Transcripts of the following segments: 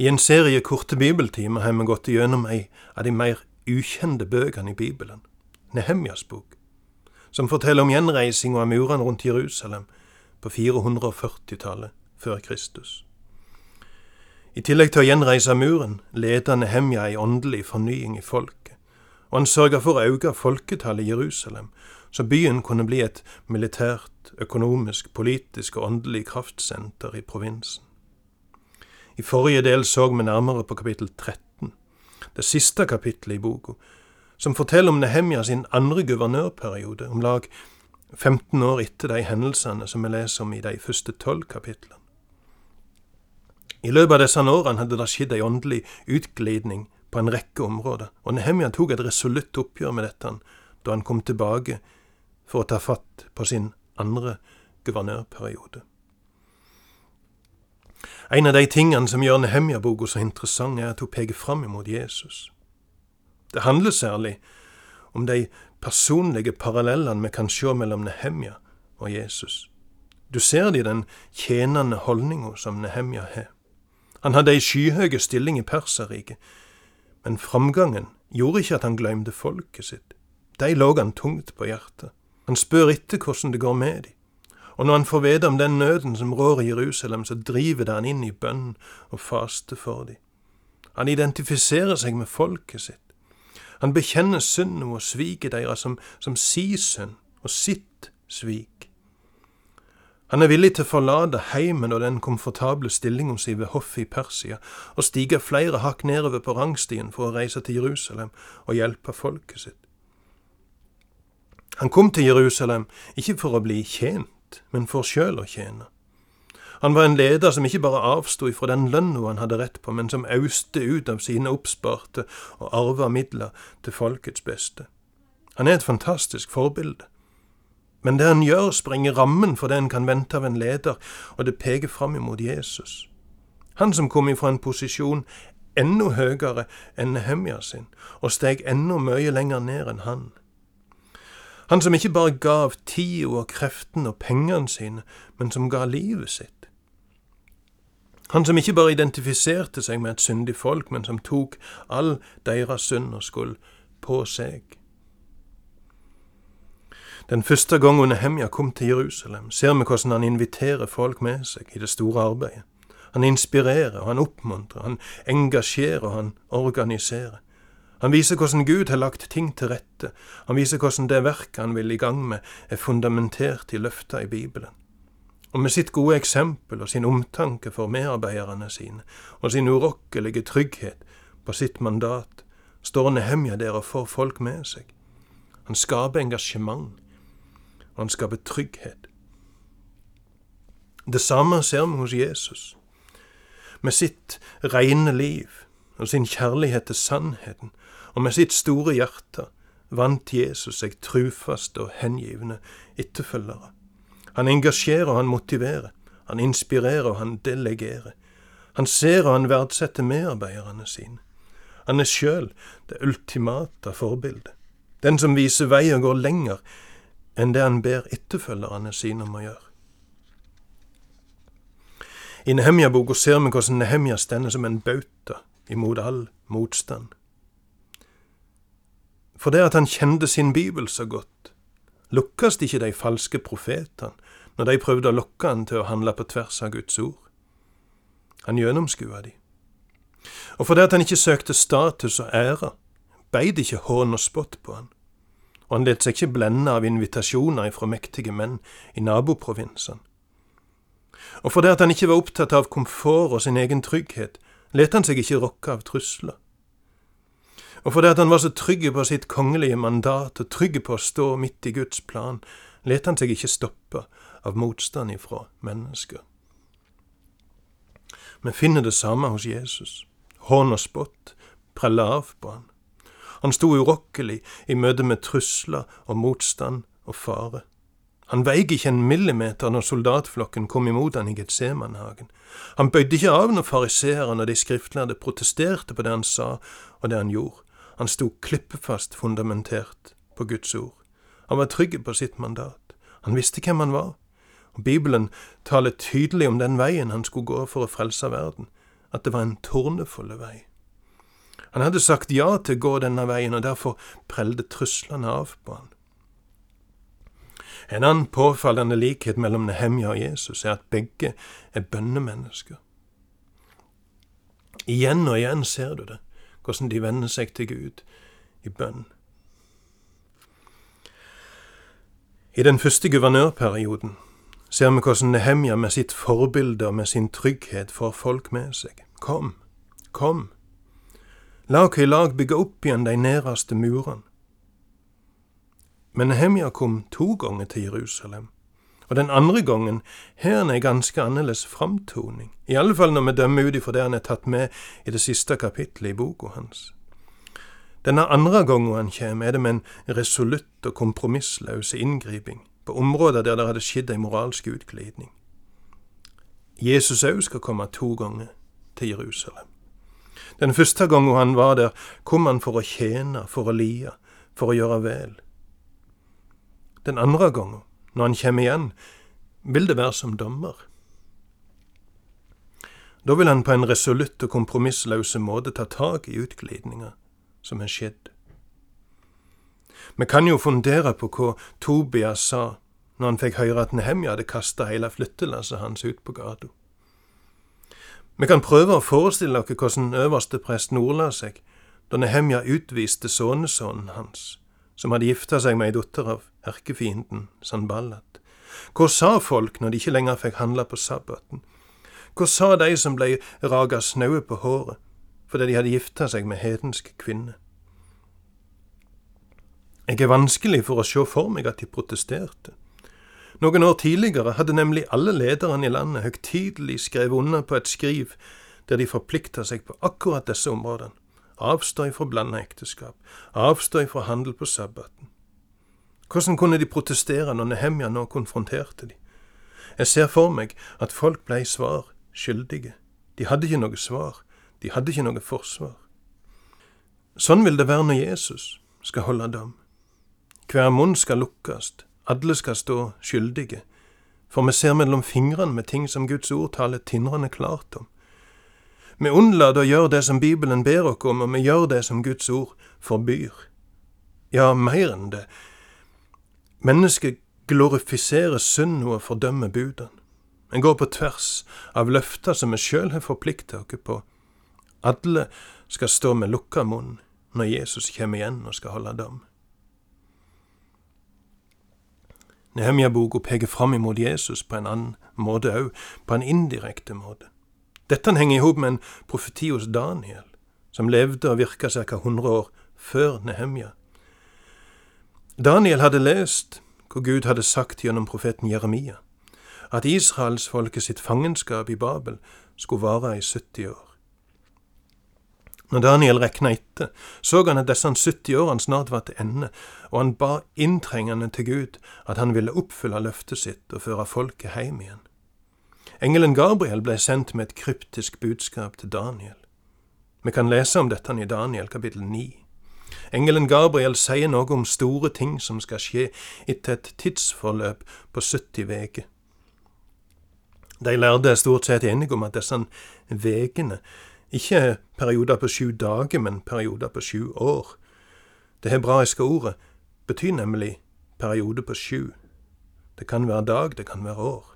I en serie korte bibeltimer har vi gått gjennom ei av de mer ukjente bøkene i Bibelen, Nehemjas bok, som forteller om gjenreisinga av murene rundt Jerusalem på 440-tallet før Kristus. I tillegg til å gjenreise muren leda Nehemja ei åndelig fornying i folket, og han sørga for å øke folketallet i Jerusalem, så byen kunne bli et militært, økonomisk, politisk og åndelig kraftsenter i provinsen. I forrige del så vi nærmere på kapittel 13, det siste kapittelet i boka, som forteller om Nehemja sin andre guvernørperiode, om lag 15 år etter de hendelsene som vi leser om i de første tolv kapitlene. I løpet av disse årene hadde det skjedd ei åndelig utglidning på en rekke områder, og Nehemja tok et resolutt oppgjør med dette da han kom tilbake for å ta fatt på sin andre guvernørperiode. En av de tingene som gjør Nehemja-boka så interessant, er at hun peker fram imot Jesus. Det handler særlig om de personlige parallellene vi kan se mellom Nehemja og Jesus. Du ser det i den tjenende holdninga som Nehemja har. Han hadde ei skyhøy stilling i Perserriket, men framgangen gjorde ikke at han glemte folket sitt. De lå han tungt på hjertet. Han spør etter hvordan det går med dem. Og når han får vite om den nøden som rår i Jerusalem, så driver det han inn i bønn og faste for dem. Han identifiserer seg med folket sitt. Han bekjenner synden og sviket deres som, som si synd og sitt svik. Han er villig til å forlate heimen og den komfortable stillinga si ved hoffet i Persia, og stige flere hakk nedover på rangstien for å reise til Jerusalem og hjelpe folket sitt. Han kom til Jerusalem ikke for å bli tjent, men for sjøl å tjene. Han var en leder som ikke bare avsto ifra den lønna han hadde rett på, men som auste ut av sine oppsparte og arva midler til folkets beste. Han er et fantastisk forbilde. Men det han gjør, sprenger rammen for det en kan vente av en leder, og det peker fram imot Jesus. Han som kom ifra en posisjon enda høyere enn Nehemja sin, og steg enda mye lenger ned enn han. Han som ikke bare gav tida og kreftene og pengene sine, men som ga livet sitt. Han som ikke bare identifiserte seg med et syndig folk, men som tok all deres synd og skyld på seg. Den første gangen Nehemja kom til Jerusalem, ser vi hvordan han inviterer folk med seg i det store arbeidet. Han inspirerer, og han oppmuntrer, han engasjerer og han organiserer. Han viser hvordan Gud har lagt ting til rette, han viser hvordan det verket han vil i gang med, er fundamentert i løfta i Bibelen. Og med sitt gode eksempel og sin omtanke for medarbeiderne sine, og sin urokkelige trygghet på sitt mandat, står Nehemja der og får folk med seg. Han skaper engasjement, og han skaper trygghet. Det samme ser vi hos Jesus. Med sitt rene liv og sin kjærlighet til sannheten, og med sitt store hjerte, vant Jesus seg trufaste og hengivne etterfølgere. Han engasjerer og han motiverer, han inspirerer og han delegerer. Han ser og han verdsetter medarbeiderne sine. Han er sjøl det ultimate forbildet, den som viser vei og går lenger enn det han ber etterfølgerne sine om å gjøre. I Nehemja-boka ser vi hvordan Nehemja stender som en bauta imot all motstand. For det at han kjente sin bibel så godt, lukkes ikke de falske profetene når de prøvde å lokke han til å handle på tvers av Guds ord. Han gjennomskua de. Og for det at han ikke søkte status og ære, beit ikke hån og spott på han og han lot seg ikke blende av invitasjoner ifra mektige menn i naboprovinsene. Og fordi at han ikke var opptatt av komfort og sin egen trygghet, let han seg ikke rokke av trusler. Og fordi han var så trygg på sitt kongelige mandat og trygg på å stå midt i Guds plan, let han seg ikke stoppe av motstand ifra mennesker. Vi finner det samme hos Jesus. Hån og spott preller av på han. Han sto urokkelig i møte med trusler og motstand og fare. Han veik ikke en millimeter når soldatflokken kom imot han i Getsemanhagen. Han bøyde ikke av når fariseerne og de skriftlærde protesterte på det han sa og det han gjorde. Han sto klippefast fundamentert på Guds ord. Han var trygg på sitt mandat. Han visste hvem han var. Og Bibelen taler tydelig om den veien han skulle gå for å frelse verden. at det var en tornefulle vei. Han hadde sagt ja til å gå denne veien, og derfor prelde truslene av på han. En annen påfallende likhet mellom Nehemja og Jesus er at begge er bønnemennesker. Igjen og igjen ser du det, hvordan de vender seg til Gud i bønn. I den første guvernørperioden ser vi hvordan Nehemja med sitt forbilde og med sin trygghet får folk med seg. Kom, kom. La oss i lag bygge opp igjen de nederste murene. Men Nehemja kom to ganger til Jerusalem, og den andre gangen har han ei ganske annerledes framtoning, i alle fall når vi dømmer ut ifra det han er tatt med i det siste kapittelet i boka hans. Denne andre gangen han kommer, er det med en resolutt og kompromissløs inngriping på områder der det hadde skjedd ei moralsk utglidning. Jesus òg skal komme to ganger til Jerusalem. Den første gangen han var der, kom han for å tjene, for å lie, for å gjøre vel. Den andre gangen, når han kommer igjen, vil det være som dommer. Da vil han på en resolutt og kompromissløse måte ta tak i utglidninga som er skjedd. Vi kan jo fundere på hva Tobias sa når han fikk høre at Nehemja hadde kasta hele flyttelasset hans ut på gata. Vi kan prøve å forestille oss hvordan øverste prest ordla seg da Nehemja utviste sønnesønnen hans, som hadde gifta seg med ei datter av erkefienden Sanballat. Hva sa folk når de ikke lenger fikk handle på sabbaten? Hva sa de som blei raga snaue på håret fordi de hadde gifta seg med hedensk kvinne? Jeg er vanskelig for å se for meg at de protesterte. Noen år tidligere hadde nemlig alle lederne i landet høgtidelig skrevet under på et skriv der de forplikta seg på akkurat disse områdene. Avstå ifra blanda ekteskap, avstå ifra handel på sabbaten. Hvordan kunne de protestere når Nehemja nå konfronterte de? Jeg ser for meg at folk blei svar skyldige. De hadde ikke noe svar, de hadde ikke noe forsvar. Sånn vil det være når Jesus skal holde dom. Hver munn skal lukkast, alle skal stå skyldige, for vi ser mellom fingrene med ting som Guds ord taler tindrende klart om. Vi unnlater å gjøre det som Bibelen ber oss om, og vi gjør det som Guds ord forbyr. Ja, mer enn det. Mennesket glorifiserer synd og fordømmer budene. En går på tvers av løfter som vi sjøl har forplikta oss på. Alle skal stå med lukka munn når Jesus kommer igjen og skal holde dom. Nehemja-boka peker fram imot Jesus på en annen måte òg, på en indirekte måte. Dette henger i hop med en profeti hos Daniel, som levde og virka ca. 100 år før Nehemja. Daniel hadde lest hva Gud hadde sagt gjennom profeten Jeremia, at israelsfolket sitt fangenskap i Babel skulle vare i 70 år. Når Daniel rekna etter, så han at disse 70 årene snart var til ende, og han ba inntrengende til Gud at han ville oppfylle løftet sitt og føre folket hjem igjen. Engelen Gabriel ble sendt med et kryptisk budskap til Daniel. Vi kan lese om dette i Daniel kapittel 9. Engelen Gabriel sier noe om store ting som skal skje etter et tidsforløp på 70 uker. De lærde er stort sett enige om at disse vekene ikke perioder på sju dager, men perioder på sju år. Det hebraiske ordet betyr nemlig periode på sju. Det kan være dag, det kan være år.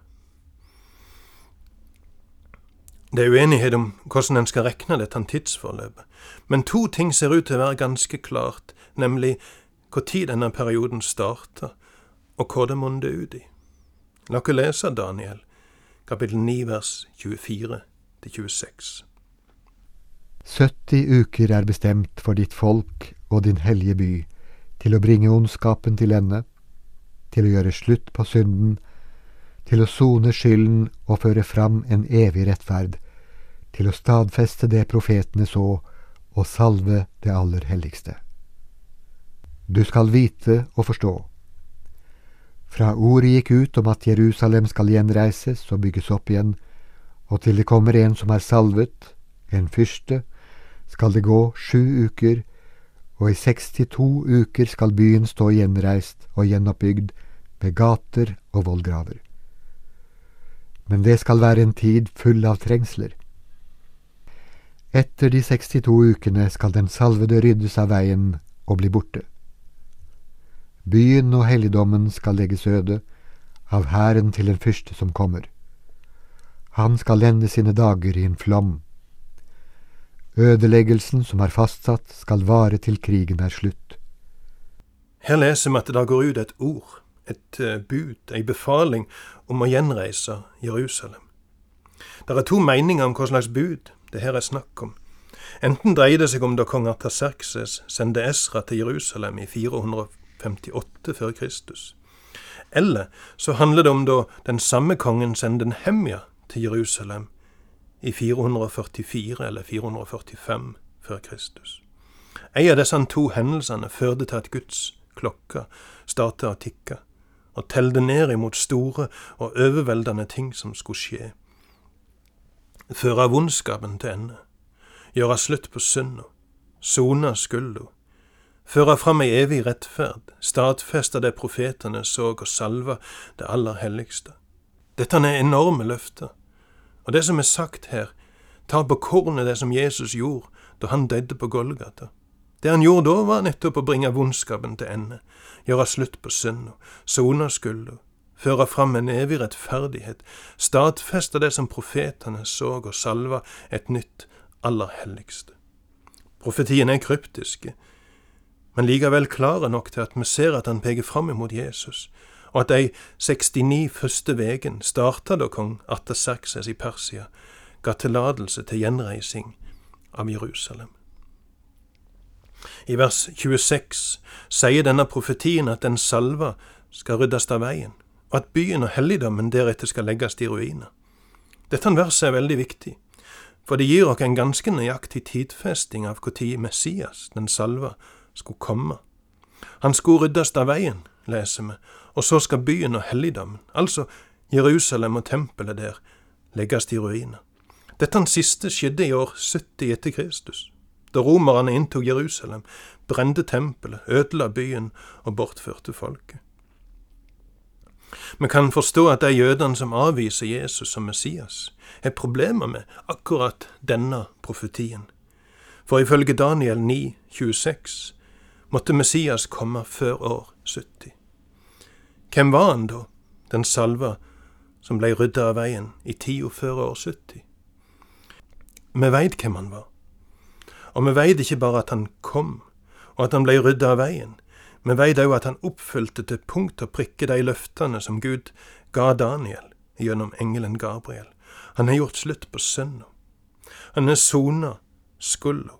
Det er uenighet om hvordan en skal rekne dette tidsforløpet, men to ting ser ut til å være ganske klart, nemlig når denne perioden starter, og hva det munner ut i. La oss lese Daniel, kapittel 9, vers 24 26. 70 uker er bestemt for ditt folk og din hellige by, til å bringe ondskapen til ende, til å gjøre slutt på synden, til å sone skylden og føre fram en evig rettferd, til å stadfeste det profetene så, og salve det aller helligste. Du skal vite og forstå. Fra ordet gikk ut om at Jerusalem skal gjenreises og bygges opp igjen, og til det kommer en som er salvet, en fyrste, skal det gå sju uker, og i 62 uker skal byen stå gjenreist og gjenoppbygd med gater og vollgraver. Men det skal være en tid full av trengsler. Etter de 62 ukene skal den salvede ryddes av veien og bli borte. Byen og helligdommen skal legges øde av hæren til en fyrste som kommer. Han skal lende sine dager i en flom. Ødeleggelsen som er fastsatt, skal vare til krigen er slutt. Her leser vi at det da går ut et ord, et eh, bud, ei befaling om å gjenreise Jerusalem. Det er to meninger om hva slags bud det her er snakk om. Enten dreier det seg om da kong Artaserkses sendte Esra til Jerusalem i 458 før Kristus. Eller så handler det om da den samme kongen sendte Nehemja til Jerusalem i 444 eller 445 før Kristus. En av disse to hendelsene førte til at Guds klokke startet å tikke, og telte ned imot store og overveldende ting som skulle skje. Føre vondskapen til ende, gjøre slutt på synda, sone skylda, føre fram ei evig rettferd, stadfeste det profetene så og salve det aller helligste. Dette er enorme løfter, og det som er sagt her, tar på kornet det som Jesus gjorde da han døde på Golgata. Det han gjorde da, var nettopp å bringe vondskapen til ende, gjøre slutt på synda, sone skylda, føre fram en evig rettferdighet, stadfeste det som profetene så og salva et nytt, aller helligste. Profetien er kryptiske, men likevel klare nok til at vi ser at han peker fram imot Jesus, og at de 69 første vegen starta da kong Artaserkses i Persia ga tillatelse til gjenreising av Jerusalem. I vers 26 sier denne profetien at den salva skal ryddes av veien, og at byen og helligdommen deretter skal legges i ruiner. Dette verset er veldig viktig, for det gir oss en ganske nøyaktig tidfesting av når Messias, den salva, skulle komme. Han skulle ryddes av veien, leser vi, og så skal byen og helligdommen, altså Jerusalem og tempelet der, legges i ruiner. Dette siste skjedde i år 70 etter Kristus, da romerne inntok Jerusalem, brente tempelet, ødela byen og bortførte folket. Vi kan forstå at de jødene som avviser Jesus som Messias, har problemer med akkurat denne profetien. For ifølge Daniel 9, 26 måtte Messias komme før år 70. Hvem var han da, den salva som blei rydda av veien i tida før år 70? Vi veit hvem han var. Og vi veit ikke bare at han kom, og at han blei rydda av veien. Vi veit òg at han oppfylte til punkt og prikke de løftene som Gud ga Daniel gjennom engelen Gabriel. Han har gjort slutt på synda. Han har sona skulda.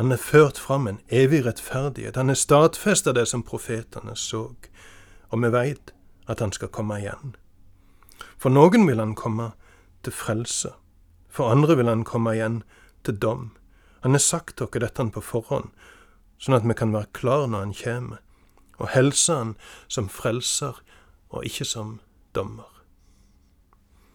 Han har ført fram en evig rettferdighet. Han har stadfesta det som profetene så. Og vi veit at han skal komme igjen. For noen vil han komme til frelse. For andre vil han komme igjen til dom. Han har sagt dere dette på forhånd, sånn at vi kan være klar når han kjem, og helse han som frelser og ikke som dommer.